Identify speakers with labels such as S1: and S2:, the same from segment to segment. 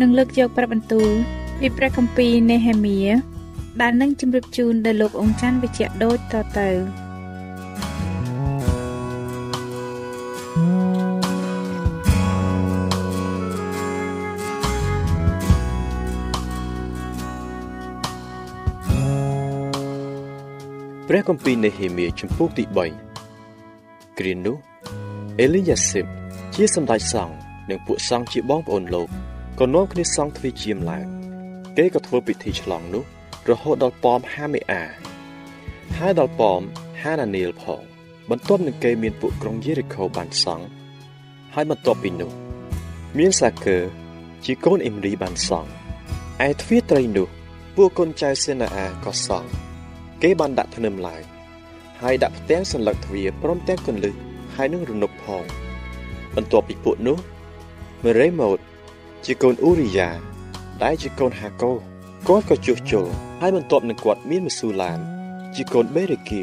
S1: នឹងលើកយកព្រះបន្ទូលពីព្រះគម្ពីរនេហេមៀដែលនឹងជម្រាបជូនដល់លោកអង្ចាន់វិជ្ជៈដូចតទៅ
S2: ព្រះគម្ពីរនេហេមៀជំពូកទី3គ្រានោះអេលីយ៉ាសេបជាសម្ដេចសង្ឃនិងពួកសង្ឃជាបងប្អូនលោក ក៏នាំគ្នាសង់ទ្វារជាមឡើងគេក៏ធ្វើពិធីឆ្លងនោះរហូតដល់ប៉មហាមេអាហើយដល់ប៉មហាណានីលផង បន្ទាប់នឹងគេមានពួកក្រុងយេរីកូបានសង់ហើយបន្ទាប់ពីនោះ មានសាកើ ជាកូនអ៊ីមរីបានសង់ឯទ្វារត្រីនោះពួកកូនចៅសេនាអាក៏សង់គេបានដាក់ធ្នឹមឡើងហើយដាក់ផ្ទាំងសន្លឹកទ្វារព្រមទាំងកន្លឹះហើយនឹងរនុកផង បន្ទាប់ពីពួកនោះមេរេម៉ូត ជាកូនអ៊ូរីយ៉ាដែលជាកូនហាកូគាត់ក៏ជួសជុលហើយបន្ទាប់នឹងគាត់មានមស៊ូឡាន ជាកូនបេរេគី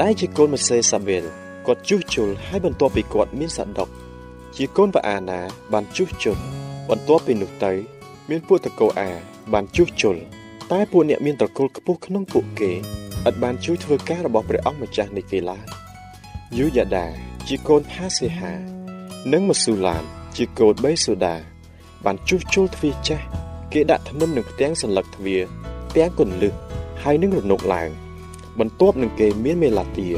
S2: ដែលជាកូនម៉ាសេសាវែលគាត់ជួសជុលហើយបន្ទាប់ពីគាត់មានសាដុកជាកូនប៉ាអាណា បានជួសជុលបន្ទាប់ពីនោះទៅ មានពួកតកោអាបានជួសជុលតែពួកអ្នកមានត្រកូលខ្ពស់ក្នុងពួកគេឥតបានជួយធ្វើការរបស់ព្រះអង្គម្ចាស់នៃគេឡើយយូយ៉ាដា ជាកូនផាសេហា និងម៉ាស៊ូឡាមជាកូនបេសូដា បានជួសជុលទ្វារចាស់គេដាក់ធ្នឹមនឹងផ្ទាំងសន្លឹកទ្វារទាំងគន្លឹះហើយនឹងរនុកឡើង បន្ទាប់នឹងគេមានមេឡាទា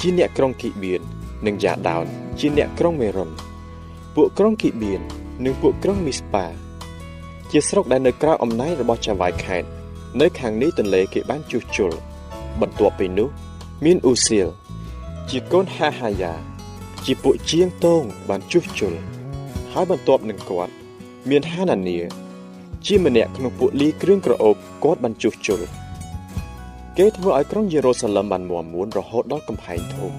S2: ជាអ្នកក្រុងគីបៀននិងយ៉ាដោនជាអ្នកក្រុងមេរុនពួកក្រុងគីបៀននិងពួកក្រុងមីស្ប៉ាជាស្រុកដែលនៅក្រៅអំណាចរបស់ចាវ៉ៃខេតនៅខាងនេះទន្លេគេបានជួសជុលបន្ទាប់ពីនោះ មានអ៊ូសៀលជាកូនហាហាយ៉ាជាពួកជាងតងបានជួសជុលហើយបន្ទាប់នឹងគាត់ មានហានានីជាម្នាក់ក្នុងពួកលីគ្រឿងក្រអូបគាត់បានជួសជុលគេធ្វើឲ្យក្រុងយេរូសាឡឹមបានមាំមួនរហូតដល់កំផែងធំ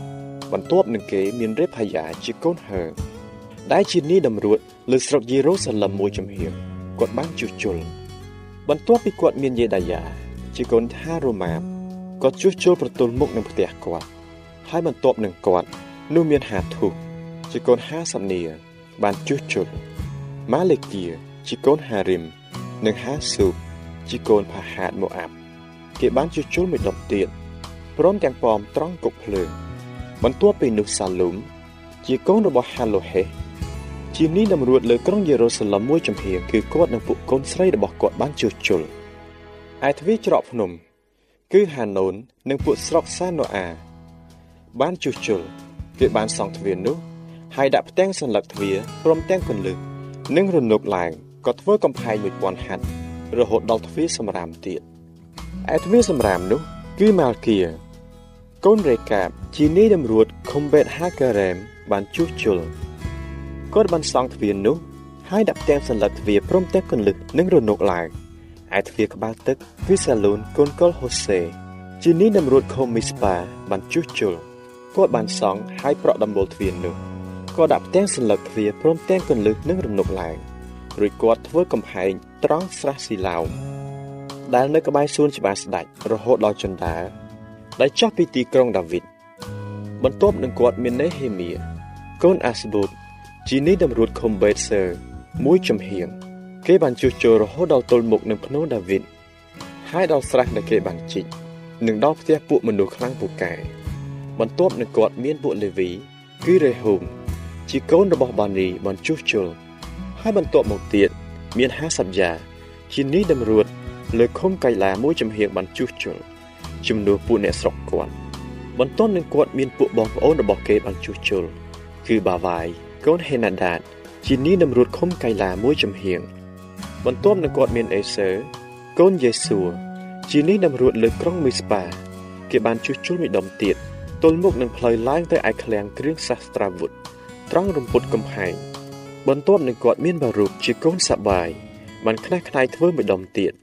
S2: បន្ទាប់នឹងគេមានរេផាយ៉ាជាកូនហឺដែលជានីតម្រួតលើស្រុកយេរូសាឡឹមមួយចំហៀងគាត់បានជួសជុលបន្ទាប់ពីគាត់មានយេដាយ៉ាជាកូនថារ៉ូម៉ាបគាត់ជួសជុលប្រទល់មុខនឹងផ្ទះគាត់ហើយបន្ទាប់នឹងគាត់នោះមានហាធុជាកូនហាសានីបានជួសជុល ម៉ាលេគៀជាកូនហារីមនិងហាស៊ូបជាកូនផាហាតម៉ូអាប់គេបានជួសជុលមួយដប់ទៀតព្រមទាំងប៉មត្រង់គុកភ្លើងបន្ទាប់ពីនោះសាឡុមជាកូនរបស់ហាឡូហេជានេះតម្រួតលើក្រុងយេរូសាឡឹមមួយចំហៀងគឺគាត់និងពួកកូនស្រីរបស់គាត់បានជួសជុលឯទ្វារច្រកភ្នំ គឺហាណូននិងពួកស្រុកសាណូអា បានជួសជុលគេបានសង់ទ្វារនោះហើយដាក់ផ្ទាំងសន្លឹកទ្វារព្រមទាំងគន្លឹះ និងរនុកឡើងក៏ធ្វើកំផែង1000ហັດរហូតដល់ទ្វារសម្រាមទៀតឯទ្វារសម្រាមនោះគឺម៉ាល់គៀកូនរេកាបជានាយតម្រួតខុំបេតហាការ៉េមបានជួសជុលគាត់បានសង់ទ្វារនោះហើយដាក់ផ្ទាំងសន្លឹកទ្វារព្រមទាំងគន្លឹះនិងរនុកឡើងឯទ្វារក្បាលទឹកគឺសាឡូនកូនកុលហូសេជានាយតម្រួតខូមីស្ប៉ាបានជួសជុលគាត់បានសង់ហើយប្រក់ដំបូលទ្វារនោះ គាត់ដាក់ផ្ទាំងសន្លឹកទ្វារព្រមទាំងគន្លឹះនិងរនុកឡើងរួចគាត់ធ្វើកំហែងត្រង់ស្រះស៊ីឡោមដែលនៅក្បែរសួនច្បារស្ដេចរហូតដល់ជណ្ដើរដែលចោះពីទីក្រុងដាវីតបន្ទាប់នឹងគាត់មាននេហេមៀកូនអាស្បូបជីនីតម្រួតខុំបេតសឺមួយចំហៀងគេបានជួសជុលរហូតដល់ទល់មុខនឹងភ្នូដាវីតហើយដល់ស្រះដែលគេបានជីកនិងដល់ផ្ទះពួកមនុស្សខ្លាំងពូកែបន្ទាប់នឹងគាត់មានពួកលេវី គឺរេហូម ជាកូនរបស់បានីបានជួសជុលហើយបន្ទាប់មកទៀតមាន50យ៉ាជានេះតម្រួតលើឃុំកៃឡាមួយចំហៀងបានជួសជុលជំនួសពួកអ្នកស្រុកគាត់បន្ទាប់នឹងគាត់មានពួកបងប្អូនរបស់គេបានជួសជុលគឺបាវាយកូនហេណាដាតជានេះតម្រួតឃុំកៃឡាមួយចំហៀងបន្ទាប់នឹងគាត់មានអេសឺកូនយេស៊ូជានេះតម្រួតលើក្រុងមីស្ប៉ាគេបានជួសជុលមួយដុំទៀតទល់មុខនឹងផ្លូវឡើងទៅឯឃ្លាំងគ្រឿងសាស្ត្រាវុធ ត្រង់រំពុតកំផែងបន្ទាប់នឹងគាត់មានបារុកជាកូនសាបាយបានខ្នះខ្នែងធ្វើមួយដុំទៀត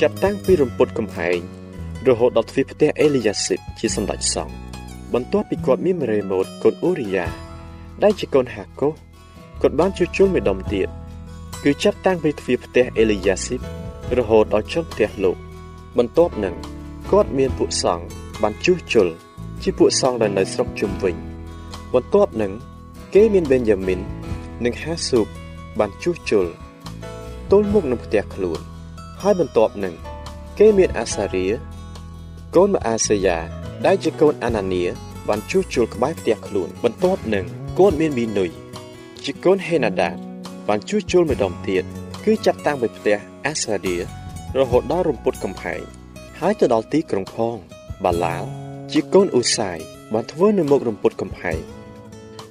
S2: ចាប់តាំងពីរំពុតកំផែងរហូតដល់ទ្វារផ្ទះអេលីយ៉ាស៊ីបជាសម្ដេចសង្ឃបន្ទាប់ពីគាត់មានមេរេម៉ូតកូនអ៊ូរីយ៉ាដែលជាកូនហាកូគាត់បានជួសជុលមួយដុំទៀតគឺចាប់តាំងពីទ្វារផ្ទះអេលីយ៉ាស៊ីបរហូតដល់ចុងផ្ទះលោក បន្ទាប់នឹងគាត់មានពួកសង្ឃបានជួសជុលជាពួកសង្ឃដែលនៅស្រុកជុំវិញ បន្ទាប់នឹង គេមានបេនយ៉ាមីននិងហាស៊ូបបានជួសជុលទល់មុខនឹងផ្ទះខ្លួន ហើយបន្ទាប់នឹងគេមានអាសារៀកូនម៉ាអាសេយ៉ាដែលជាកូនអាណានីបានជួសជុលក្បែរផ្ទះខ្លួន បន្ទាប់នឹងគាត់មានមីនុយជាកូនហេណាដាបានជួសជុលមួយដុំទៀតគឺចាប់តាំងពីផ្ទះអាសារៀរហូតដល់រំពុតកំផែងហើយទៅដល់ទីក្រុងផង បាឡាលជាកូនអ៊ូសាយបានធ្វើនៅមុខរំពុតកំផែង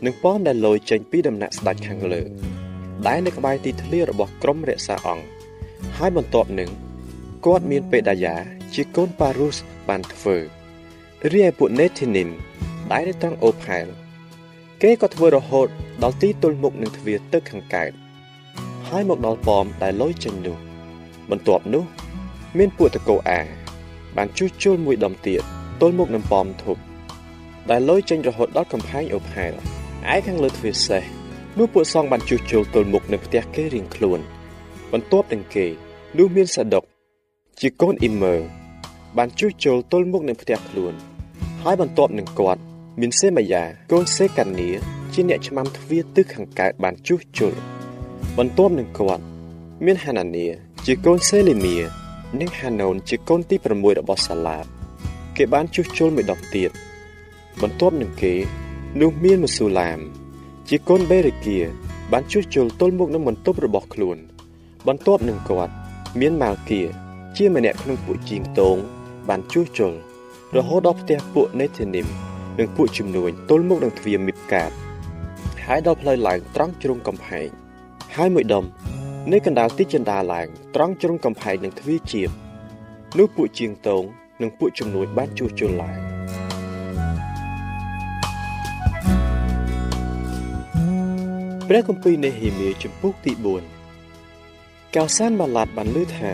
S2: និងប៉មដែលលយចេញពីដំណាក់ស្ដេចខាងលើ ដែលនៅក្បែរទីធ្លារបស់ក្រុមរក្សាអង្គហើយបន្ទាប់នឹងគាត់មានពេដាយ៉ាជាកូនប៉ារុសបានធ្វើរីឯពួកនេធីនីមដែលនៅត្រង់អូផែលគេក៏ធ្វើរហូតដល់ទីទល់មុខនឹងទ្វារទឹកខាងកើតហើយមកដល់ប៉មដែលលយចេញនោះបន្ទាប់នោះ មានពួកតកោអាបានជួសជុលមួយដុំទៀតទល់មុខនឹងប៉មធប់ដែលលយចេញរហូតដល់កំផែងអូផែល ឯខាងលើទ្វារសេះនោះពួកសង្ឃបានជួសជុលទល់មុខនៅផ្ទះគេរៀងខ្លួន បន្ទាប់នឹងគេនោះមានសាដុកជាកូនអ៊ីមើបានជួសជុលទល់មុខនឹងផ្ទះខ្លួន ហើយបន្ទាប់នឹងគាត់ មានសេម៉ាយ៉ាកូនសេកានីជាអ្នកឆ្មាំទ្វារទិសខាងកើតបានជួសជុលបន្ទាប់នឹងគាត់ មានហានានី ជាកូនសេលីមៀនិងហាណូនជាកូនទី6របស់សាឡាបគេបានជួសជុលមួយដុំទៀតបន្ទាប់នឹងគេ នោះមានមស៊ូឡាម ជាកូនបេរិគា បានជួសជុលទល់មុខនឹងបន្ទប់របស់ខ្លួន បន្ទាប់នឹងគាត់ មានម៉ាល់គៀជាម្នាក់ក្នុងពួកជីងតងបានជួសជុលរហូតដល់ផ្ទះពួកនេធីនីមនិងពួកជំនួយទល់មុខនឹងទ្វារមីបកាតហើយដល់ផ្លូវឡើងត្រង់ជ្រុងកំផែងហើយមួយដុំនៅកណ្ដាលទីចិន្តាឡើងត្រង់ជ្រុងកំផែងនឹងទ្វារជាបនោះពួកជាងតងនិងពួកជំនួយបានជួសជុលឡើង ព្រះគម្ពីរនេហេមៀជំពូកទី4កៅសានបាឡាត់បានលើថា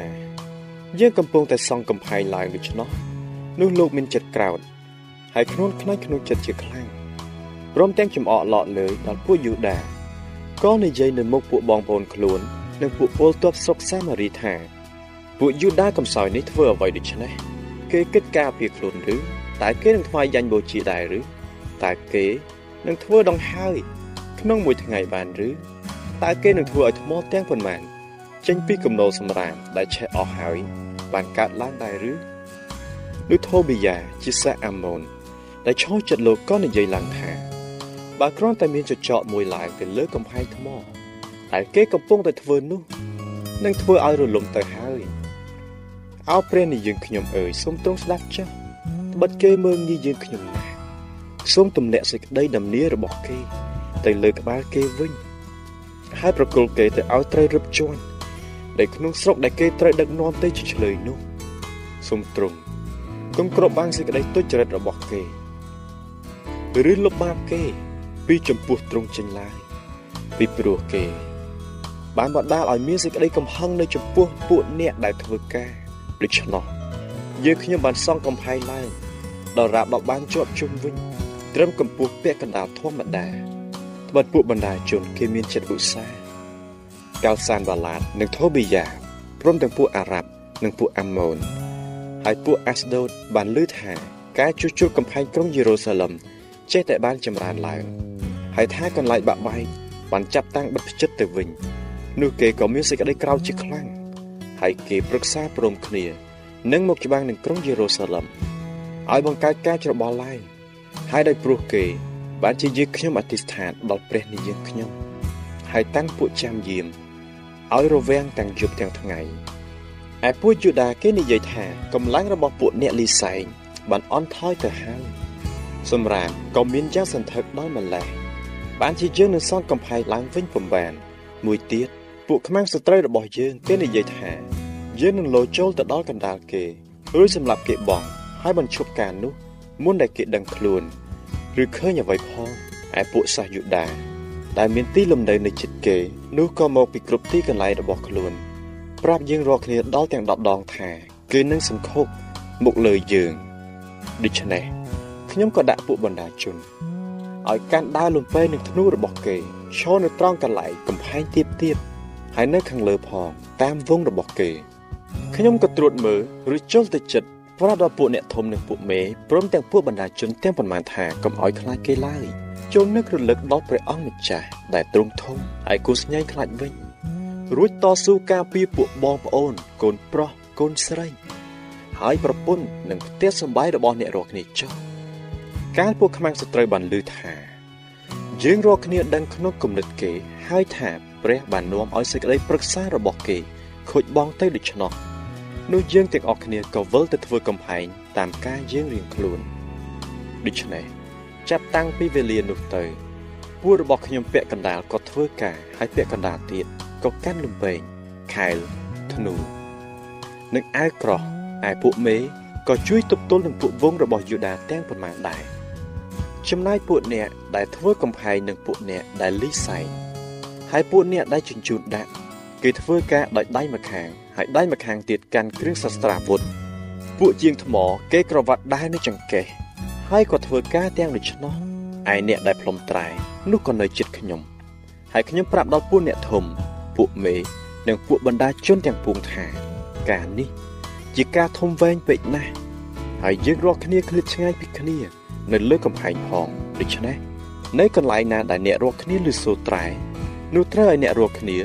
S2: យើងកំពុងតែសង់កំផែងឡើងដូច្នោះនោះលោកមានចិត្តក្រោធហើយធ្ងន់ខ្នើយក្នុងចិត្តជាខ្លាំងព្រមទាំងចំអកឡកលើដល់ពួកយូដាក៏និយាយនៅមុខពួកបងប្អូនខ្លួន និងពួកពលទ័ពស្រុកសាម៉ារីថា ពួកយូដាកំសោយនេះធ្វើអ្វីដូច្នេះគេគិតការពារខ្លួនឬតើគេនឹងថ្វាយយ៉ាញ់បូជាដែរឬតើគេនឹងធ្វើដង្ហើយ ក្នុងមួយថ្ងៃបានឬតើគេនឹងធ្វើឲ្យថ្មទាំងប៉ុន្មានចេញពីគំនរសម្រាមដែលឆេះអស់ហើយ បានកើតឡើងដែរឬនោះថូប៊ីយ៉ាជាសាអាម៉ូនដែលឈោចិត្តលោកក៏និយាយឡើងថាបើគ្រាន់តែមានចចកមួយឡើងទៅលើកំផែងថ្មដែលគេកំពុងតែធ្វើនោះនឹងធ្វើឲ្យរលំទៅហើយអោព្រះនិយើងខ្ញុំអើយសូមទ្រង់ស្ដាប់ចុះត្បិតគេមើងងាយយើងខ្ញុំណាស់សូមទម្លាក់សេចក្តីដំណៀរបស់គេ ទៅលើក្បាលគេវិញហើយប្រគល់គេទៅឲ្យត្រូវរឹបជាន់ដែលក្នុងស្រុកដែលគេត្រូវដឹកនាំទៅជាឆ្លើយនោះសូមទ្រង់គង់គ្របបាំងសេចក្តីទុច្ចរិតរបស់គេឬលុបបាបគេ ពីចំពោះទ្រង់ចេញឡើយពីព្រោះគេ បានបដាលឲ្យមានសេចក្តីកំហឹងនៅចំពោះពួកអ្នកដែលធ្វើការដូច្នោះយើងខ្ញុំបានសង់កំផែងឡើងដល់រាបដល់បានជាប់ជុំវិញត្រឹមកម្ពស់ពាក់កណ្ដាលធម្មតា ត្បិតពួកបណ្ដាជនគេមានចិត្តឧស្សាហ៍កាល់សានវ៉ាឡាតនិងថូប៊ីយ៉ាព្រមទាំងពួកអារ៉ាប់និងពួកអាម៉ូនហើយពួកអាស្ដូតបានលើថាការជួសជុលកំផែងក្រុងយេរូសាឡឹមចេះតែបានចម្រើនឡើងហើយថាកន្លែងបាក់បែកបានចាប់តាំងបិទផ្ចិតទៅវិញនោះគេក៏មានសេចក្តីក្រោធជាខ្លាំងហើយគេប្រឹក្សាព្រមគ្នានឹងមកច្បាំងនឹងក្រុងយេរូសាឡឹមឲ្យបង្កើតការច្របល់ឡើងហើយដោយព្រោះគេ បានជាយើងខ្ញុំអធិស្ឋានដល់ព្រះនិយាយខ្ញុំហើយតាំងពួកចាំយាមឲ្យរវាងទាំងយប់ទាំងថ្ងៃឯពួកយូដាគេនិយាយថាកម្លាំងរបស់ពួកអ្នកលីសែងបានអន់ថយទៅហើយសម្រាប់ក៏មានយ៉ាងសន្ធឹកដល់ម្លេះបានជាយើងនឹងសង់កំផែងឡើងវិញពំបាន មួយទៀតពួកខ្មាំងសត្រូវរបស់យើងគេនិយាយថាយើងនឹងលោចូលទៅដល់កណ្ដាលគេរួចសម្រាប់គេបងហើយបញ្ឈប់ការនោះមុនដែលគេដឹងខ្លួន ឬឃើញអ្វីផងឯពួកសាសយូដាដែលមានទីលំនៅនៅជិតគេនោះក៏មកពីគ្រប់ទីកន្លែងរបស់ខ្លួនប្រាប់យើងរាល់គ្នាដល់ទាំង10ដងថាគេនឹងសង្ខុកមកលើយើងដូច្នេះខ្ញុំក៏ដាក់ពួកបណ្ដាជនឲ្យកាន់ដើរលំពេនឹងធ្នូរបស់គេឈរនៅត្រង់កន្លែងកំផែងទៀបទៀបហើយនៅខាងលើផងតាមវងរបស់គេខ្ញុំក៏ត្រួតមើលឬចុះទៅចិត្ត ប្រាប់ដល់ពួកអ្នកធំនិងពួកមេព្រមទាំងពួកបណ្ដាជនទាំងប៉ុន្មានថាកុំឲ្យខ្លាចគេឡើយចូលនឹករលឹកដល់ព្រះអង្គម្ចាស់ដែលទ្រង់ធំហើយគូស្ញែងខ្លាចវិញរួចតស៊ូការពារពួកបងប្អូនកូនប្រុសកូនស្រីហើយប្រពន្ធនិងផ្ទះសម្បែងរបស់អ្នករាល់គ្នាចុះកាលពួកខ្មាំងសត្រូវបានឮថាយើងរាល់គ្នាដឹងក្នុងគំនិតគេហើយថាព្រះបាននាំឲ្យសេចក្តីប្រឹក្សារបស់គេខូចបងទៅដូច្នោះ នោះយើងទាំងអស់គ្នាក៏វិលទៅធ្វើកំផែងតាមការយើងរៀងខ្លួនដូច្នេះចាប់តាំងពីវេលានោះទៅពួករបស់ខ្ញុំពាក់កណ្ដាលក៏ធ្វើការហើយពាក់កណ្ដាលទៀតក៏កាន់លំពេងខែលធ្នូនិងអាវក្រោះឯពួកមេក៏ជួយទប់ទល់នឹងពួកវងរបស់យូដាទាំងប៉ុន្មានដែរចំណែកពួកអ្នកដែលធ្វើកំផែងនឹងពួកអ្នកដែលលីសែងហើយពួកអ្នកដែលជញ្ជូនដាក់គេធ្វើការដោយដៃម្ខាង ហើយដៃម្ខាងទៀតកាន់គ្រឿងសស្ត្រាវុធពួកជាងថ្មគេក្រវ៉ាត់ដែរនៅចង្កេះហើយក៏ធ្វើការទាំងដូច្នោះឯអ្នកដែលផ្លុំត្រែនោះក៏នៅចិត្តខ្ញុំហើយខ្ញុំប្រាប់ដល់ពួកអ្នកធំពួកមេនិងពួកបណ្ដាជនទាំងពួងថា ការនេះ ជាការធំវែងពេកណាស់ហើយយើងរាល់គ្នាឃ្លាតឆ្ងាយពីគ្នា នៅលើកំផែងផងដូច្នេះនៅកន្លែងណាដែលអ្នករាល់គ្នាលឺសូរត្រែនោះត្រូវឲ្យអ្នករាល់គ្នា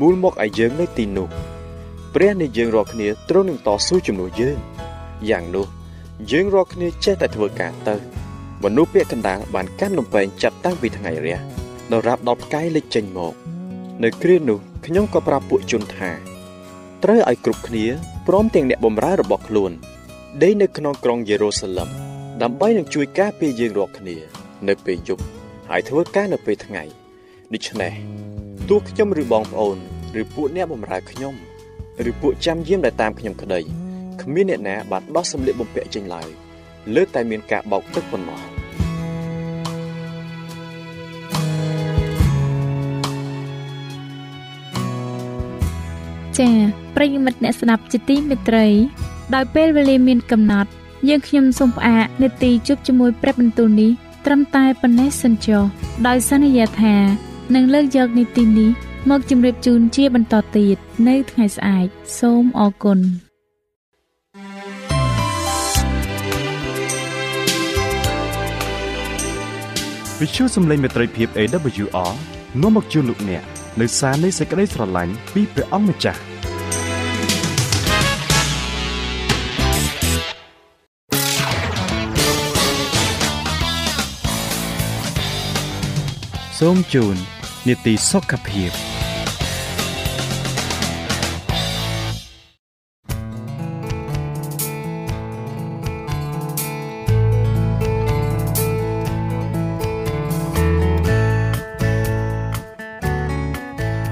S2: មូលមកឲ្យយើងនៅទីនោះ ព្រះនៃយើងរាល់គ្នាទ្រង់នឹងតស៊ូជំនួសយើងយ៉ាងនោះយើងរាល់គ្នាចេះតែធ្វើការទៅមនុស្សពាក្យកណ្ដាលបានកាន់លំពេងចាប់តាំងពីថ្ងៃរះដល់រាប់ដល់ផ្កាយលេចចេញមក នៅគ្រានោះខ្ញុំក៏ប្រាប់ពួកជនថាត្រូវឲ្យគ្រប់គ្នាព្រមទាំងអ្នកបម្រើរបស់ខ្លួនដេកនៅក្នុងក្រុងយេរូសាឡឹមដើម្បីនឹងជួយការពារយើងរាល់គ្នា នៅពេលយប់ហើយធ្វើការនៅពេលថ្ងៃដូច្នេះទោះខ្ញុំឬបងប្អូន ឬពួកអ្នកបម្រើខ្ញុំ ឬពួកចាំយាមដែលតាមខ្ញុំក្តីគ្មានអ្នកណាបានដោះសម្លៀកបំពាក់ចេញឡើយលើតែមានការបោកទឹកប៉ុណ្ណោះ
S1: ចា៎ប្រិយមិត្តអ្នកស្ដាប់ជាទីមេត្រី ដោយពេលវេលាមានកំណត់ យើងខ្ញុំសូមផ្អាកនេតិជប់ជាមួយព្រះបន្ទូលនេះត្រឹមតែប៉ុណ្ណេះសិនចុះដោយសន្យាថានឹងលើកយកនីតិនេះ មកជម្រាបជូនជាបន្តទៀតនៅថ្ងៃស្អែកសូមអរគុណ
S3: វិទ្យុសំឡេងមេត្រីភាព AWR នាំមកជូនលោកអ្នកនៅសារនៃសេចក្តីស្រឡាញ់ពីព្រះអង្គម្ចាស់សូមជូននីតិសុខភាព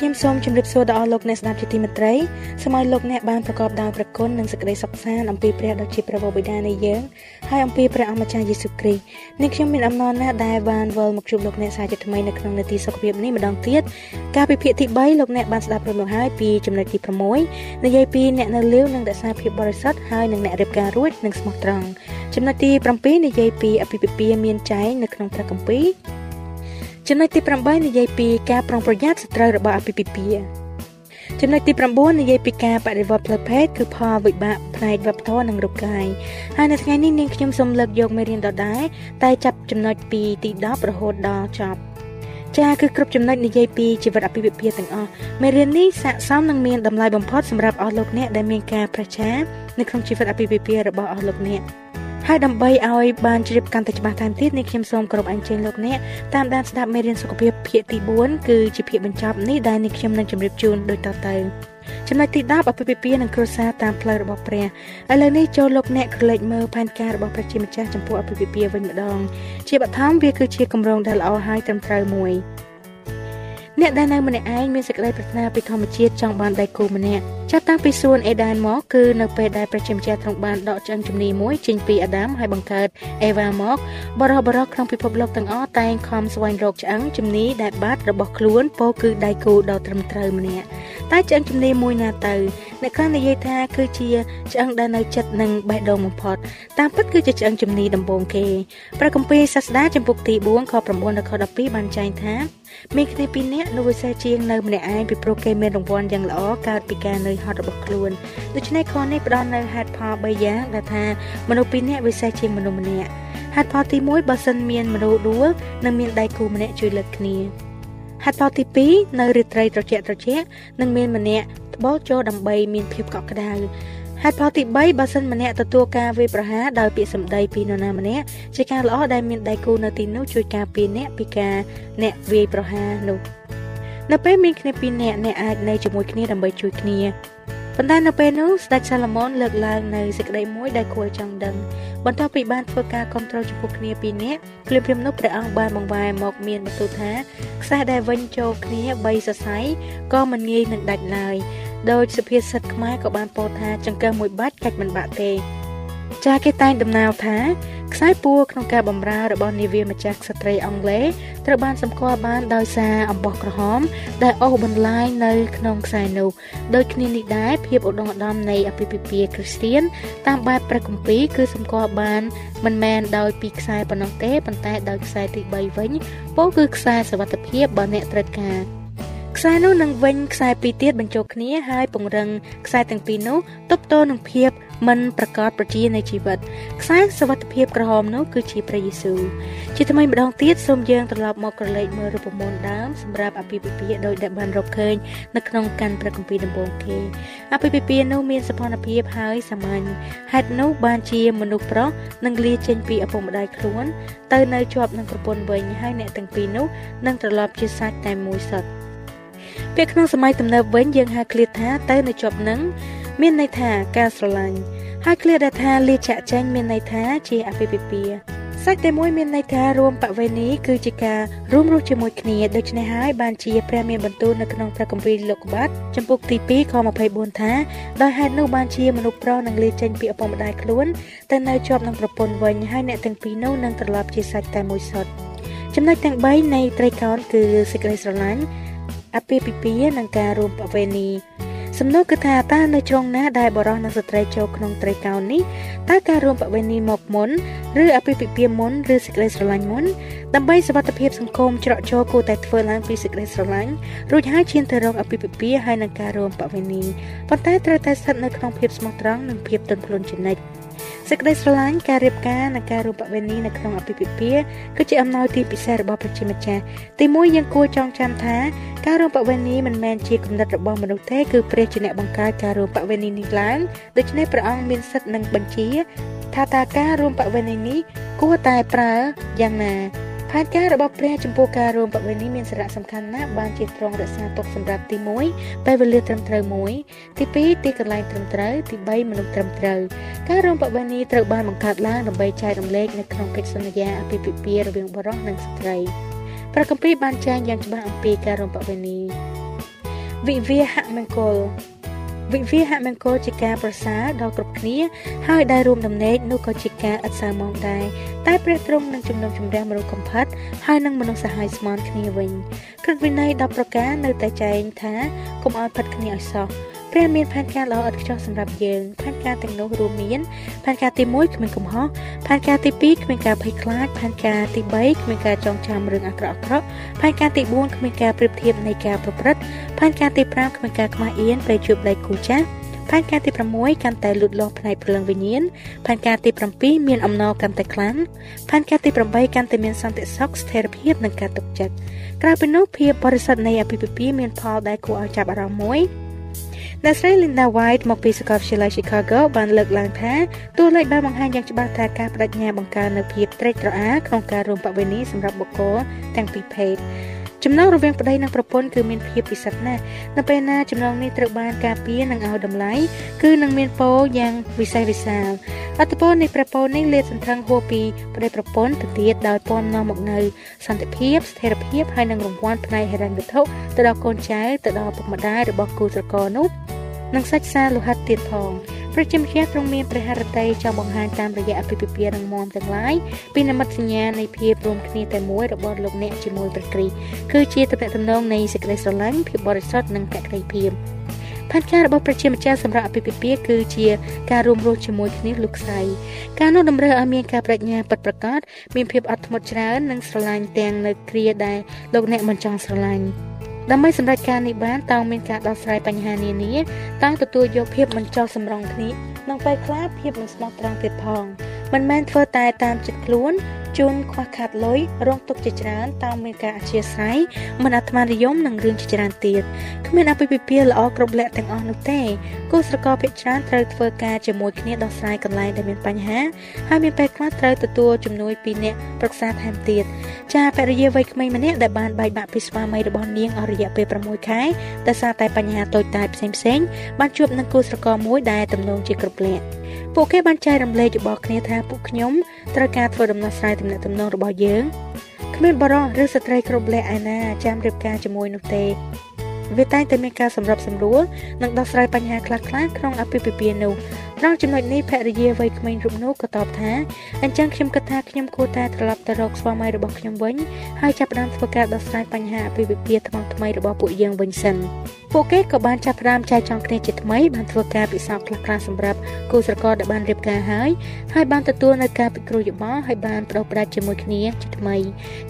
S4: សូមជម្រាបសួរដល់អស់លោកអ្នកស្ដាប់ជាទីមេត្រីសូមឲ្យលោកអ្នកបានប្រកបដោយព្រះគុណនិងសេចក្តីសុខសាន្តអំពីព្រះដ៏ជាព្រះបិតានៃយើងហើយអំពីព្រះអម្ចាស់យេស៊ូវគ្រីស្ទនេះខ្ញុំមានអំណរណាស់ដែលបានវិលមកជួបលោកអ្នកសាជាថ្មីនៅក្នុងនាទីសុខភាពនេះម្ដងទៀតកាលពីភាគទី3លោកអ្នកបានស្ដាប់ព្រមមកហើយពីចំណុចទី6និយាយពីអ្នកនៅលាវនិងរក្សាភាពបរិសុទ្ធហើយនិងអ្នករៀបការរួចនិងស្មោះត្រង់ចំណុចទី7និយាយពីអភិភិពាមានចែងនៅក្នុងព្រះគម្ពីរ ចំណុចទី8និយាយពីការប្រុងប្រយ័ត្នសត្រូវរបស់អភិភិពាចំណុចទី9និយាយពីការបដិវត្តផ្លូវភេទគឺផលវិបាកផ្នែកវប្បធម៌និងរូបកាយហើយនៅថ្ងៃនេះនាងខ្ញុំសូមលើកយកមេរៀនដដែលតែចាប់ចំណុចពីទី10រហូតដល់ចប់ចាគឺគ្រប់ចំណុចនិយាយពីជីវិតអភិវិភាទាំងអស់មេរៀននេះស័ក្តិសមនឹងមានតម្លៃបំផុតសម្រាប់អស់លោកអ្នកដែលមានការប្រឆានៅក្នុងជីវិតអភិវិភារបស់អស់លោកអ្នក ហើយដើម្បីឲ្យបានជ្រាបកាន់តែច្បាស់ថែមទៀតនេះខ្ញុំសូមគោរពអញ្ជើញលោកអ្នកតាមដានស្ដាប់មេរៀនសុខភាពភាគទី4គឺជាភាគបញ្ចប់នេះដែលនេះខ្ញុំនឹងជម្រាបជូនដូចតទៅចំណុចទី10អភិភិពានិងគ្រួសារតាមផ្លូវរបស់ព្រះឥឡូវនេះចូលលោកអ្នកក្រឡេកមើលផែនការរបស់ព្រះជាម្ចាស់ចំពោះអភិភិពាវិញម្ដងជាបឋមវាគឺជាគម្រោងដែលល្អហើយត្រឹមត្រូវមួយ អ្នកដែលនៅម្នាក់ឯងមានសេចក្តីប្រាថ្នាពីធម្មជាតិចង់បានដៃគូម្នាក់ចាប់តាំងពីសួនអេដានមកគឺនៅពេលដែលព្រះជាម្ចាស់ទ្រង់បានដកឆ្អឹងជំនីមួយចេញពីអាដាមហើយបង្កើតអេវ៉ាមកបរិះបរិះក្នុងពិភពលោកទាំងអស់តែងខំស្វែងរកឆ្អឹងជំនីដែលបាត់របស់ខ្លួនពោលគឺដៃគូដ៏ត្រឹមត្រូវម្នាក់តែឆ្អឹងជំនីមួយណាទៅអ្នកខ្លះនិយាយថាគឺជាឆ្អឹងដែលនៅចិត្តនឹងបេះដូងបំផុតតាមពិតគឺជាឆ្អឹងជំនីដំបូងគេព្រះគម្ពីរសាស្តាចំពុកទី4ខ9ដល់ខ12បានចែងថាមានគ្នាពីរនាក់នោះវិសេសជាងនៅម្នាក់ឯងពីព្រោះគេមានរង្វាន់យ៉ាងល្អកើតពីការនៅហត់របស់ខ្លួនដូច្នេះខនេះផ្ដល់នៅហេតុផល3យ៉ាងដែលថាមនុស្សពីរនាក់វិសេសជាងមនុស្សម្នាក់ហេតុផលទី1បើសិនមានមនុស្សដួលនឹងមានដៃគូម្នាក់ជួយលើកគ្នាហេតុផលទី2នៅរាត្រីត្រជាក់ត្រជាក់នឹងមានម្នាក់ត្បូងចូលដើម្បីមានភាពកក់ក្ដៅ ហេតុផលទី3បើសិនម្នាក់ទទួលការវាយប្រហារដោយពាក្យសម្ដីពីនរណាម្នាក់ជាការល្អដែលមានដៃគូនៅទីនោះជួយការពារអ្នកពីការអ្នកវាយប្រហារនោះនៅពេលមានគ្នាពីរនាក់អ្នកអាចនៅជាមួយគ្នាដើម្បីជួយគ្នាប៉ុន្តែនៅពេលនោះស្ដេចសាឡូមោនលើកឡើងនៅសេចក្តីមួយដែលគួរចង់ដឹងបន្ទាប់ពីបានធ្វើការគ្រប់គ្រងចំពោះគ្នាពីរនាក់ភ្លាមៗនោះព្រះអង្គបានបង្វែរមកមានបន្ទូលថាខ្សែដែលវិញចូលគ្នា3សរសៃក៏មិនងាយនឹងដាច់ឡើយ ដោយសុភាសិតខ្មែរក៏បានពោលថាចង្កឹះមួយបាច់កាច់មិនបាក់ទេ ចាគេតែងដំណើរថាខ្សែពួរក្នុងការបម្រើរបស់នាវាម្ចាស់ក្សត្រីអង់គ្លេសត្រូវបានសម្គាល់បានដោយសារអំបោះក្រហម ដែលអូសបន្លាយនៅក្នុងខ្សែនោះដូចគ្នានេះដែរភាពឧត្តមឧត្តមនៃអភិភិពាគ្រីស្ទៀនតាមបែបព្រះគម្ពីរគឺសម្គាល់បានមិនមែនដោយពីខ្សែប៉ុណ្ណោះទេប៉ុន្តែដោយខ្សែទី3វិញពោលគឺខ្សែសវត្ថភាពបើអ្នកត្រូវការ ខ្សែនោះនឹងវិញខ្សែពីរទៀតបញ្ចូលគ្នាហើយពង្រឹងខ្សែទាំងពីរនោះទប់ទល់នឹងភាពមិនប្រកបប្រជានៃជីវិតខ្សែសវត្ថភាពក្រហមនោះគឺជាព្រះយេស៊ូវជាថ្មីម្ដងទៀតសូមយើងត្រឡប់មកក្រឡេកមើលរូបមន្តដើមសម្រាប់អភិភិពាដោយដែលបានរកឃើញនៅក្នុងកាន់ព្រះគម្ពីរដំបូងគេអភិភិពានោះមានសភនភាពហើយសាមញ្ញហេតុនោះបានជាមនុស្សប្រុសនឹងលាចេញពីឪពុកម្ដាយខ្លួន ទៅនៅជាប់នឹងប្រពន្ធវិញហើយអ្នកទាំងពីរនោះនឹងត្រឡប់ជាសាច់តែមួយសុទ្ធ ពេលក្នុងសម័យទំនើបវិញយើងហៅឃ្លាថាទៅនៅជាប់នឹងមានន័យថាការស្រឡាញ់ហើយឃ្លាដែលថាលាចាក់ចែងមានន័យថាជាអភិភិពាសាច់តែមួយមានន័យថារួមបវេនីគឺជាការរួមរស់ជាមួយគ្នាដូច្នេះហើយបានជាព្រះមានបន្ទូលនៅក្នុងព្រះគម្ពីរលោកុបាតចំពុកទី2ខ24ថាដោយហេតុនោះបានជាមនុស្សប្រុសនឹងលាចេញពីឪពុកម្ដាយខ្លួនទៅនៅជាប់នឹងប្រពន្ធវិញហើយអ្នកទាំងពីរនោះនឹងត្រឡប់ជាសាច់តែមួយសុទ្ធចំណុចទាំង3នៃត្រីកោណគឺសេចក្តីស្រឡាញ់ អពាហ៍ពិពាហ៍និងការរួមបវេនីសំណួរគឺថាតើនៅជ្រុងណាដែលបរិសនិងស្ត្រីចូលក្នុងត្រីកោណនេះតើការរួមបវេនីមកមុនឬអភិភិពាមុនឬសេចក្តីស្រឡាញ់មុនដើម្បីសវត្ថភាពសង្គមច្រកចូលគួរតែធ្វើឡើងពីសេចក្តីស្រឡាញ់រួចហើយឈានទៅរកអភិភិពាហើយនឹងការរួមបវេនីប៉ុន្តែត្រូវតែស្ថិតនៅក្នុងភាពស្មោះត្រង់និងភាពទន់ភ្លន់ជានិច្ច សេចក្តីស្រឡាញ់ការរៀបការនិងការរួមបវេនីនៅក្នុងអភិភិពាគឺជាអំណោយទីពិសេសរបស់ព្រះជាម្ចាស់ទីមួយយើងគួរចងចាំថាការរួមបវេនីមិនមែនជាគំនិតរបស់មនុស្សទេគឺព្រះជាអ្នកបង្កើតការរួមបវេនីនេះឡើងដូច្នេះព្រះអង្គមានសិទ្ធិនិងបញ្ជា ថាតើការរួមបវេនីនេះគួរតែប្រើយ៉ាងណា ផែនការរបស់ព្រះចំពោះការរួមបវេនីមានសារៈសំខាន់ណាស់បានជាទ្រង់រក្សាទុកសម្រាប់ទី1ពេលវេលាត្រឹមត្រូវមួយទី2ទីកន្លែងត្រឹមត្រូវទី3មនុស្សត្រឹមត្រូវការរួមបវេនីត្រូវបានបង្កើតឡើងដើម្បីចែករំលែកនៅក្នុងកិច្ចសន្យាអាពាហ៍ពិពាហ៍រវាងបុរសនិងស្ត្រីព្រះគម្ពីរបានចែងយ៉ាងច្បាស់អំពីការរួមបវេនីវិវាហមង្គល វិវាហមង្គលជាការប្រសើរដល់គ្រប់គ្នា ហើយដែលរួមដំណេកនោះក៏ជាការឥតសើមកដែរតែព្រះទ្រង់នឹងជំនុំជម្រះមនុស្សកំផិតហើយនឹងមនុស្សសាហាយស្មន់គ្នាវិញក្រឹតវិន័យ10ប្រការនៅតែចែងថាកុំឲ្យផិតគ្នាឲ្យសោះ ព្រះមានផែនការល្អឥតខ្ចោះសម្រាប់យើងផែនការទាំងនោះរួមមានផែនការទី1គ្មានកំហុសផែនការទី2គ្មានការភ័យខ្លាចផែនការទី3គ្មានការចងចាំរឿងអាក្រក់អាក្រក់ផែនការទី4គ្មានការប្រៀបធៀបនៃការប្រព្រឹត្តផែនការទី5គ្មានការខ្មាស់អៀនពេលជួបដៃគូចាស់ផែនការទី6កាន់តែលូតលាស់ផ្នែកព្រលឹងវិញ្ញាណផែនការទី7មានអំណរកាន់តែខ្លាំងផែនការទី8កាន់តែមានសន្តិសុខស្ថិរភាពនិងការទុកចិត្តក្រៅពីនោះភាពបរិសុទ្ធនៃអភិភិពាមានផលដែលគួរឲ្យចាប់អារម្មណ៍មួយ អ្នកស្រី Linda White មកពីសាកលវិទ្យាល័យ Chicago បានលើកឡើងថាតួលេខបានបង្ហាញយ៉ាងច្បាស់ថាការបដិញ្ញាបង្កើននូវភាពត្រេកត្រអាលក្នុងការរួមបវេនីសម្រាប់បុគ្គលទាំងពីរភេទ ចំណងរវាងប្តីនិងប្រពន្ធគឺមានភាពពិសិដ្ឋណាស់នៅពេលណាចំណងនេះត្រូវបានការពារនិងឲ្យតម្លៃគឺនឹងមានពរយ៉ាងវិសេសវិសាលអត្តពលនៃព្រះពរនេះលាតសន្ធឹងហួសពីប្តីប្រពន្ធទៅទៀតដោយពំនាំមកនៅសន្តិភាពស្ថិរភាពហើយនិងរង្វាន់ផ្នែកហិរញ្ញវត្ថុទៅដល់កូនចៅទៅដល់ពុកម្ដាយរបស់គូស្រករនោះនិងសាច់សារលោហិតទៀតផង ព្រះជាម្ចាស់ទ្រង់មានព្រះハរតីចង់បង្ហាញតាមរយៈអភិភិពារងមទាំងឡាយពីនិមិត្តសញ្ញានៃភាពរួមគ្នាតែមួយរបស់លោកអ្នកជាមួយព្រះគ្រីស្ទគឺជាទំនាក់ទំនងនៃសេចក្តីស្រឡាញ់ភាពបរិសុទ្ធនិងភក្តីភាពផែនការរបស់ប្រជាម្ចាស់សម្រាប់អភិភិពាគឺជាការរួមរស់ជាមួយគ្នាលោកស្រីការនោះតម្រូវឲ្យមានការបញ្ញាពិតប្រាកដមានភាពអត់ធ្មត់ច្រើននិងស្រឡាញ់ទាំងនៅគ្រាដែលលោកអ្នកមិនចង់ស្រឡាញ់ ដើម្បីសម្រេចការនេះបានតើមានការដោះស្រាយបញ្ហានានាតើទទួលយកភាពមិនចោលសម្រងគ្នានិងពេលខ្លះភាពមិនស្មោះត្រង់ទៀតផងមិនមែនធ្វើតែតាមចិត្តខ្លួន ជូនខ្វះខាតលុយរងទុកជាច្រើនតាមមានការអធិស្ឋានមិនអាត្មានិយមនិងរឿងជាច្រើនទៀតគ្មានអភិភិពាល្អគ្រប់លក្ខទាំងអស់នោះទេគូស្រករភាគច្រើនត្រូវធ្វើការជាមួយគ្នាដោះស្រាយកន្លែងដែលមានបញ្ហាហើយមានពេលខ្លះត្រូវទទួលជំនួយពីអ្នកប្រឹក្សាថែមទៀតចាភរិយាវ័យក្មេងម្នាក់ដែលបានបែកបាក់ពីស្វាមីរបស់នាងអស់រយៈពេល6ខែដោយសារតែបញ្ហាតូចតាចផ្សេងៗបានជួបនឹងគូស្រករមួយដែលទំនងជាគ្រប់លក្ខពួកគេបានចែករំលែកយោបល់គ្នាថាពួកខ្ញុំត្រូវការធ្វើដំណោះស្រាយទំនាក់ទំនងរបស់យើងគ្មានបរិសុទ្ធឬស្ត្រីគ្រប់លក្ខឯណាចាំរៀបការជាមួយនោះទេវាតែងតែមានការសម្របសម្រួលនិងដោះស្រាយបញ្ហាខ្លះៗក្នុងអភិភិពានោះត្រង់ចំណុចនេះភរិយាវ័យក្មេងរូបនោះក៏តបថាអញ្ចឹងខ្ញុំគិតថាខ្ញុំគួរតែត្រឡប់ទៅរកស្វាមីរបស់ខ្ញុំវិញហើយចាប់ផ្ដើមធ្វើការដោះស្រាយបញ្ហាអភិភិពាថ្មីថ្មីរបស់ពួកយើងវិញសិន ពួកគេក៏បានចាប់ផ្ដើមចែកចង់គ្នាជាថ្មីបានធ្វើការពិសោធន៍ខ្លះៗសម្រាប់គូស្រករដែលបានរៀបការហើយហើយបានទទួលនៅការពិគ្រោះយោបល់ហើយបានបដូរផ្ដាច់ជាមួយគ្នាជាថ្មី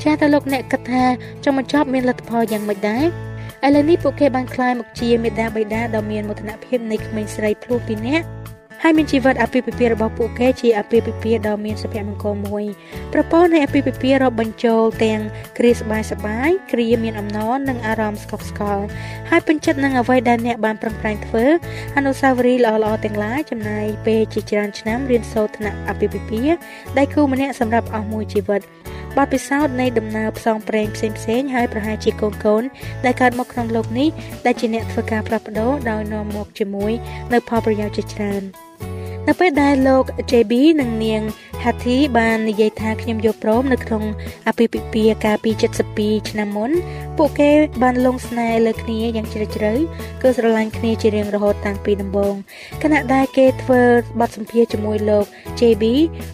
S4: ចាតើលោកអ្នកគិតថាចង់បញ្ចប់មានលទ្ធផលយ៉ាងម៉េចដែរឥឡូវនេះពួកគេបានក្លាយមកជាមេដាបៃតាដ៏មានមោទនភាពនៃក្មេងស្រីភ្លោះពីរនាក់ ហើយមានជីវិតអាពាហ៍ពិពាហ៍របស់ពួកគេជាអាពាហ៍ពិពាហ៍ដ៏មានសុភមង្គលមួយប្រព័ន្ធនៃអាពាហ៍ពិពាហ៍រាប់បញ្ចូលទាំងគ្រាសបាយសបាយគ្រាមានអំណរនិងអារម្មណ៍ស្កប់ស្កល់ហើយពេញចិត្តនឹងអ្វីដែលអ្នកបានប្រឹងប្រែងធ្វើអនុស្សាវរីយ៍ល្អៗទាំងឡាយចំណាយពេលជាច្រើនឆ្នាំរៀនសូត្រថ្នាក់អាពាហ៍ពិពាហ៍ដែលគូម្នាក់សម្រាប់អស់មួយជីវិតបទពិសោធន៍នៃដំណើរផ្សងព្រេងផ្សេងផ្សេងហើយប្រហែលជាកូនកូនដែលកើតមកក្នុងលោកនេះដែលជាអ្នកធ្វើការផ្លាស់ប្ដូរដោយនាំមកជាមួយនៅផលប្រយោជន៍ជាច្រើន។នៅពេលដែលលោក JB និងនាង Hathy បាននិយាយថាខ្ញុំយកព្រមនៅក្នុងអភិពិពាកាលពី72ឆ្នាំមុន ពួកគេបានលងស្នេហ៍លើគ្នាយ៉ាងជ្រាលជ្រៅគឺស្រឡាញ់គ្នាជារៀងរហូតតាំងពីដំបូងខណៈដែលគេធ្វើបទសម្ភាសន៍ជាមួយលោក JB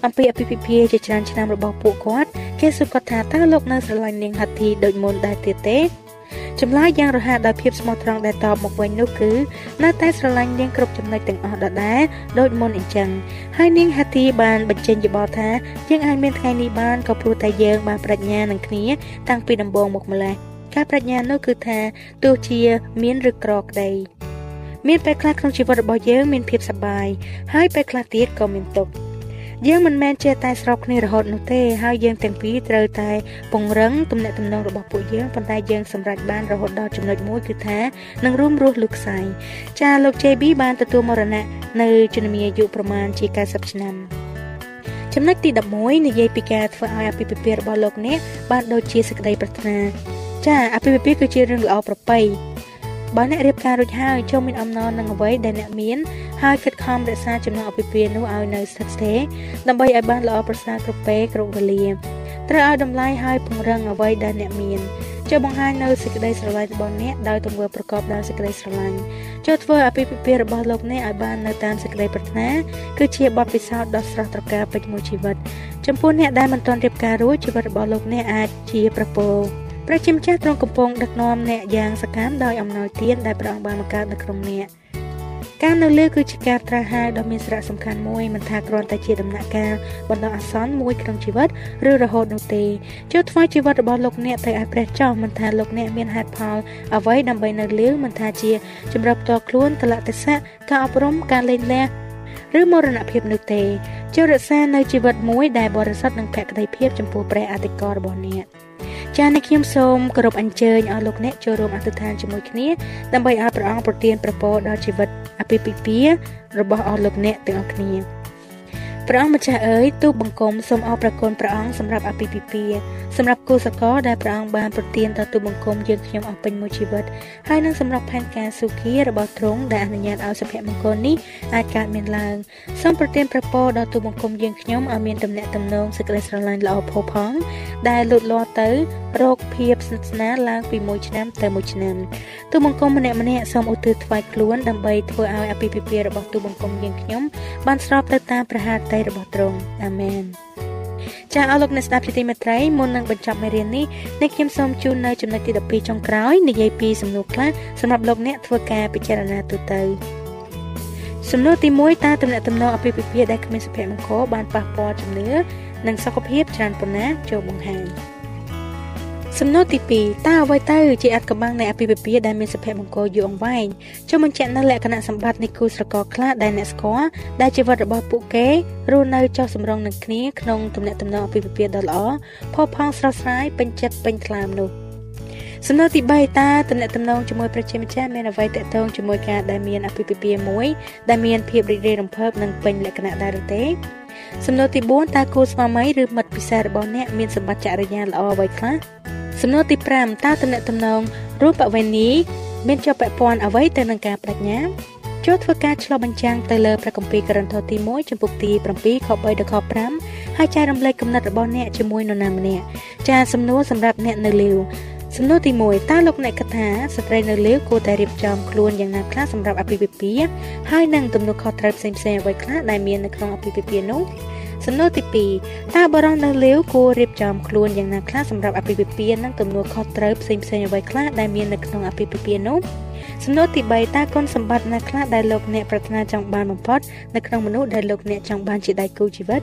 S4: អំពីអភិពិភាជាច្រើនឆ្នាំរបស់ពួកគាត់គេសួរគាត់ថាតើលោកនៅស្រឡាញ់នាង Hathy ដូចមុនដែរទៀតទេ ចម្លើយយ៉ាងរហ័សដោយភាពស្មោះត្រង់ដែលតបមកវិញនោះគឺនៅតែស្រឡាញ់នាងគ្រប់ចំណុចទាំងអស់ដដែលដូចមុនអញ្ចឹងហើយនាងហាទីបានបញ្ចេញយោបល់ថាយើងអាចមានថ្ងៃនេះបានក៏ព្រោះតែយើងបានប្រាជ្ញានឹងគ្នា តាំងពីដំបូងមកម្ល៉េះការប្រាជ្ញានោះគឺថាទោះជាមានឬក្រក្តីមានពេលខ្លះក្នុងជីវិតរបស់យើងមានភាពសប្បាយហើយពេលខ្លះទៀតក៏មានទុក្ខ យើងមិនមែនជាតែស្របគ្នារហូតនោះទេហើយយើងទាំងពីរត្រូវតែពង្រឹងទំនាក់ទំនងរបស់ពួកយើងប៉ុន្តែយើងសម្រេចបានរហូតដល់ចំណុចមួយគឺថានឹងរួមរស់លុខ្សែចាលោក JB បានទទួលមរណៈនៅជំនាអាយុប្រមាណជា90ឆ្នាំចំណុចទី11និយាយពីការធ្វើឲ្យអភិភិពារបស់លោកអ្នកបានដូចជាសេចក្តីប្រាថ្នាចាអភិភិពាគឺជារឿងល្អប្រពៃ បើអ្នករៀបការរួចហើយចូលមានអំណរនឹងអ្វីដែលអ្នកមានហើយខិតខំរក្សាចំណងអភិពាហ៍នោះឲ្យនៅស្ថិតស្ថេរដើម្បីឲ្យបានល្អប្រសើរគ្រប់ពេលគ្រប់វេលាត្រូវឲ្យតម្លៃហើយពង្រឹងអ្វីដែលអ្នកមានចូលបង្ហាញនៅសេចក្តីស្រឡាញ់របស់អ្នកដោយទង្វើប្រកបដោយសេចក្តីស្រឡាញ់ចូលធ្វើអាពាហ៍ពិពាហ៍របស់លោកអ្នកឲ្យបាននៅតាមសេចក្តីប្រាថ្នាគឺជាបទពិសោធន៍ដ៏ស្រស់ត្រកាលពេញមួយជីវិតចំពោះអ្នកដែលមិនទាន់រៀបការរួចជីវិតរបស់លោកអ្នកអាចជាប្រពោ ព្រះជាម្ចាស់ទ្រង់កំពុងដឹកនាំអ្នកយ៉ាងសកម្មដោយអំណោយទានដែលព្រះអង្គបានបង្កើតនៅក្នុងអ្នកការនៅលើគឺជាការត្រាស់ហៅដ៏មានសារៈសំខាន់មួយមិនថាគ្រាន់តែជាដំណាក់កាលបណ្ដោះអាសន្នមួយក្នុងជីវិតឬរហូតនោះទេចូលថ្វាយជីវិតរបស់លោកអ្នកទៅឲ្យព្រះចោះមិនថាលោកអ្នកមានហេតុផលអ្វីដើម្បីនៅលើមិនថាជាជំរឿផ្ទាល់ខ្លួនកលៈទេសៈការអប់រំការលេងលះឬមរណភាពនោះទេចូលរក្សានៅជីវិតមួយដែលបរិសុទ្ធនិងភក្តីភាពចំពោះព្រះអធិការរបស់អ្នក ចា៎អ្នកខ្ញុំសូមគោរពអញ្ជើញឲ្យលោកអ្នកចូលរួមអធិដ្ឋានជាមួយគ្នាដើម្បីឲ្យព្រះអង្គប្រទានប្រពរដល់ជីវិតអាពាហ៍ពិពាហ៍របស់អស់លោកអ្នកទាំងអស់គ្នាព្រះអង្គម្ចាស់អើយទូបង្គំសូមអរព្រគុណព្រះអង្គសម្រាប់អភិពិពាសម្រាប់គូសកលដែលព្រះអង្គបានប្រទានដល់ទូបង្គំយើងខ្ញុំអស់ពេញមួយជីវិតហើយនឹងសម្រាប់ផែនការសុខារបស់ទ្រង់ដែលអនុញ្ញាតឲ្យសុភមង្គលនេះអាចកើតមានឡើងសូមប្រទានព្រះពរដល់ទូបង្គំយើងខ្ញុំឲ្យមានទំនាក់ទំនងសេចក្តីស្រឡាញ់ល្អផូរផង់ដែលលូតលាស់ទៅ រកភាពស្និទ្ធស្នាលឡើងពីមួយឆ្នាំទៅមួយឆ្នាំទូបង្គំម្នាក់ម្នាក់សូមឧទ្ទិសថ្វាយខ្លួនដើម្បីធ្វើឲ្យអភិពិពារបស់ទូបង្គំយើងខ្ញុំបានស្របទៅតាមព្រះハរតីរបស់ទ្រង់អាមែនចាអស់លោកអ្នកស្ដាប់ជាទីមេត្រីមុននឹងបញ្ចប់មេរៀននេះនេះខ្ញុំសូមជូននៅចំណុចទី12ចុងក្រោយនិយាយពីសំណួរខ្លះសម្រាប់លោកអ្នកធ្វើការពិចារណាទូទៅសំណួរទី1តើតំណែងតំណងអភិភិភាដែលគ្មានសុភមង្គលបានប៉ះពាល់ជំនឿនិងសុខភាពច្រើនប៉ុណ្ណាចូលបង្ហាញ សំណួរទី2តើអ្វីទៅជាអត្ថកម្បាំងនៃអភិភិភាដែលមានសុភមង្គលយូរអង្វែងចូលបញ្ជាក់នៅលក្ខណៈសម្បត្តិនៃគូស្រករខ្លះដែលអ្នកស្គាល់ដែលជីវិតរបស់ពួកគេរស់នៅចុះសម្រុងនឹងគ្នាក្នុងទំនាក់ទំនងអភិភិភាដ៏ល្អផុសផង់ស្រស់ស្រាយពេញចិត្តពេញថ្លើមនោះសំណួរទី3តើតំណែងតំណងជាមួយប្រជាម្ចាស់មានអ្វីតកតងជាមួយការដែលមានអភិភិភាមួយដែលមានភាពរីករាយរំភើបនិងពេញលក្ខណៈដែរឬទេសំណួរទី4តើគូស្វាមីឬមិត្តពិសេសរបស់អ្នកមានសម្បត្តិចរិយាល្អអ្វីខ្លះ សំណួរទី5តើតំណែងតំណងរូបវេនីមានជាប់ពាក់ព័ន្ធអ្វីទៅនឹងការបដិញ្ញាចូលធ្វើការឆ្លុះបញ្ចាំងទៅលើព្រះគម្ពីរករិនថូសទី1ចំពុកទី7ខ3ដល់ខ5ហើយចែករំលែកគំនិតរបស់អ្នកជាមួយនរណាម្នាក់ចាសំណួរសម្រាប់អ្នកនៅលាវសំណួរទី1តើលោកអ្នកគិតថាស្ត្រីនៅលាវគួរតែរៀបចំខ្លួនយ៉ាងណាខ្លះសម្រាប់អភិវិពាហើយនឹងទំនួលខុសត្រូវផ្សេងៗអ្វីខ្លះដែលមាននៅក្នុងអភិវិពានោះ សំណួរទី2តើបរិសុទ្ធនៅលាវគួររៀបចំខ្លួនយ៉ាងណាខ្លះសម្រាប់អភិវិពានិងទំនួលខុសត្រូវផ្សេងៗអ្វីខ្លះដែលមាននៅក្នុងអភិវិពានោះសំណួរទី3តើគុណសម្បត្តិណាខ្លះដែលលោកអ្នកប្រាថ្នាចង់បានបំផុតនៅក្នុងមនុស្សដែលលោកអ្នកចង់បានជាដៃគូជីវិត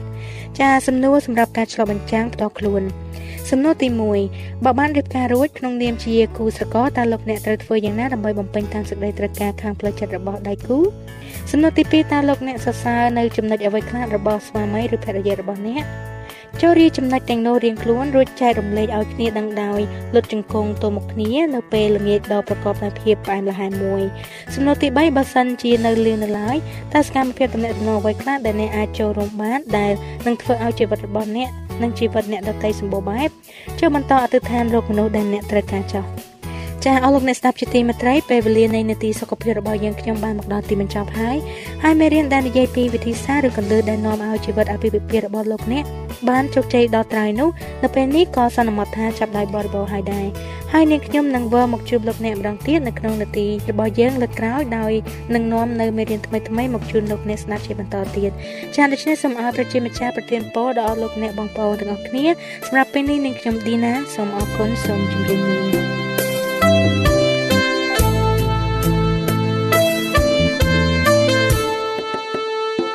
S4: ចាសំណួរសម្រាប់ការឆ្លុះបញ្ចាំងផ្ទាល់ខ្លួនសំណួរទី1បើបានរៀបការរួចក្នុងនាមជាគូស្រករតើលោកអ្នកត្រូវធ្វើយ៉ាងណាដើម្បីបំពេញតាមសេចក្តីត្រូវការខាងផ្លូវចិត្តរបស់ដៃគូ សំណួរទី2តើលោកអ្នកសរសើរនៅចំណុចអ្វីខ្លះរបស់ស្វាមីឬភរិយារបស់អ្នកចូលរៀបចំណុចទាំងនោះរៀងខ្លួនរួចចែករំលែកឲ្យគ្នាដឹងដោយលុតជង្គង់ទៅមុខគ្នានៅពេលល្ងាចដ៏ប្រកបដោយភាពផ្អែមល្ហែមមួយសំណួរទី3បើសិនជានៅលឿននៅឡើយតើសកម្មភាពតំណែងអ្វីខ្លះដែលអ្នកអាចចូលរួមបានដែលនឹងធ្វើឲ្យជីវិតរបស់អ្នកនិងជីវិតអ្នកដទៃសម្បូរបែបចូលបន្តអធិដ្ឋានរកមនុស្សដែលអ្នកត្រូវការចោះ ចាអស់លោកអ្នកស្ដាប់ជាទីមេត្រីពេលវេលានៃនាទីសុខភាពរបស់យើងខ្ញុំបានមកដល់ទីបញ្ចប់ហើយហើយមេរៀនដែលនិយាយពីវិធីសាស្ត្រឬកន្លឹះដែលនាំឲ្យជីវិតអាពាហ៍ពិពាហ៍របស់លោកអ្នកបានជោគជ័យដល់ត្រើយនោះនៅពេលនេះក៏សន្មតថាចាប់ដៃបរិបូរហើយដែរហើយនាងខ្ញុំនឹងវិលមកជួបលោកអ្នកម្ដងទៀតនៅក្នុងនាទីរបស់យើងលើកក្រោយដោយនឹងនាំនៅមេរៀនថ្មីៗមកជូនលោកអ្នកស្ដាប់ជាបន្តទៀតចាដូច្នេះសូមអរប្រជាម្ចាស់ប្រទានពរដល់លោកអ្នកបងប្អូនទាំងអស់គ្នាសម្រាប់ពេលនេះនាងខ្ញុំឌីណាសូមអរគុណសូមជម្រាបលា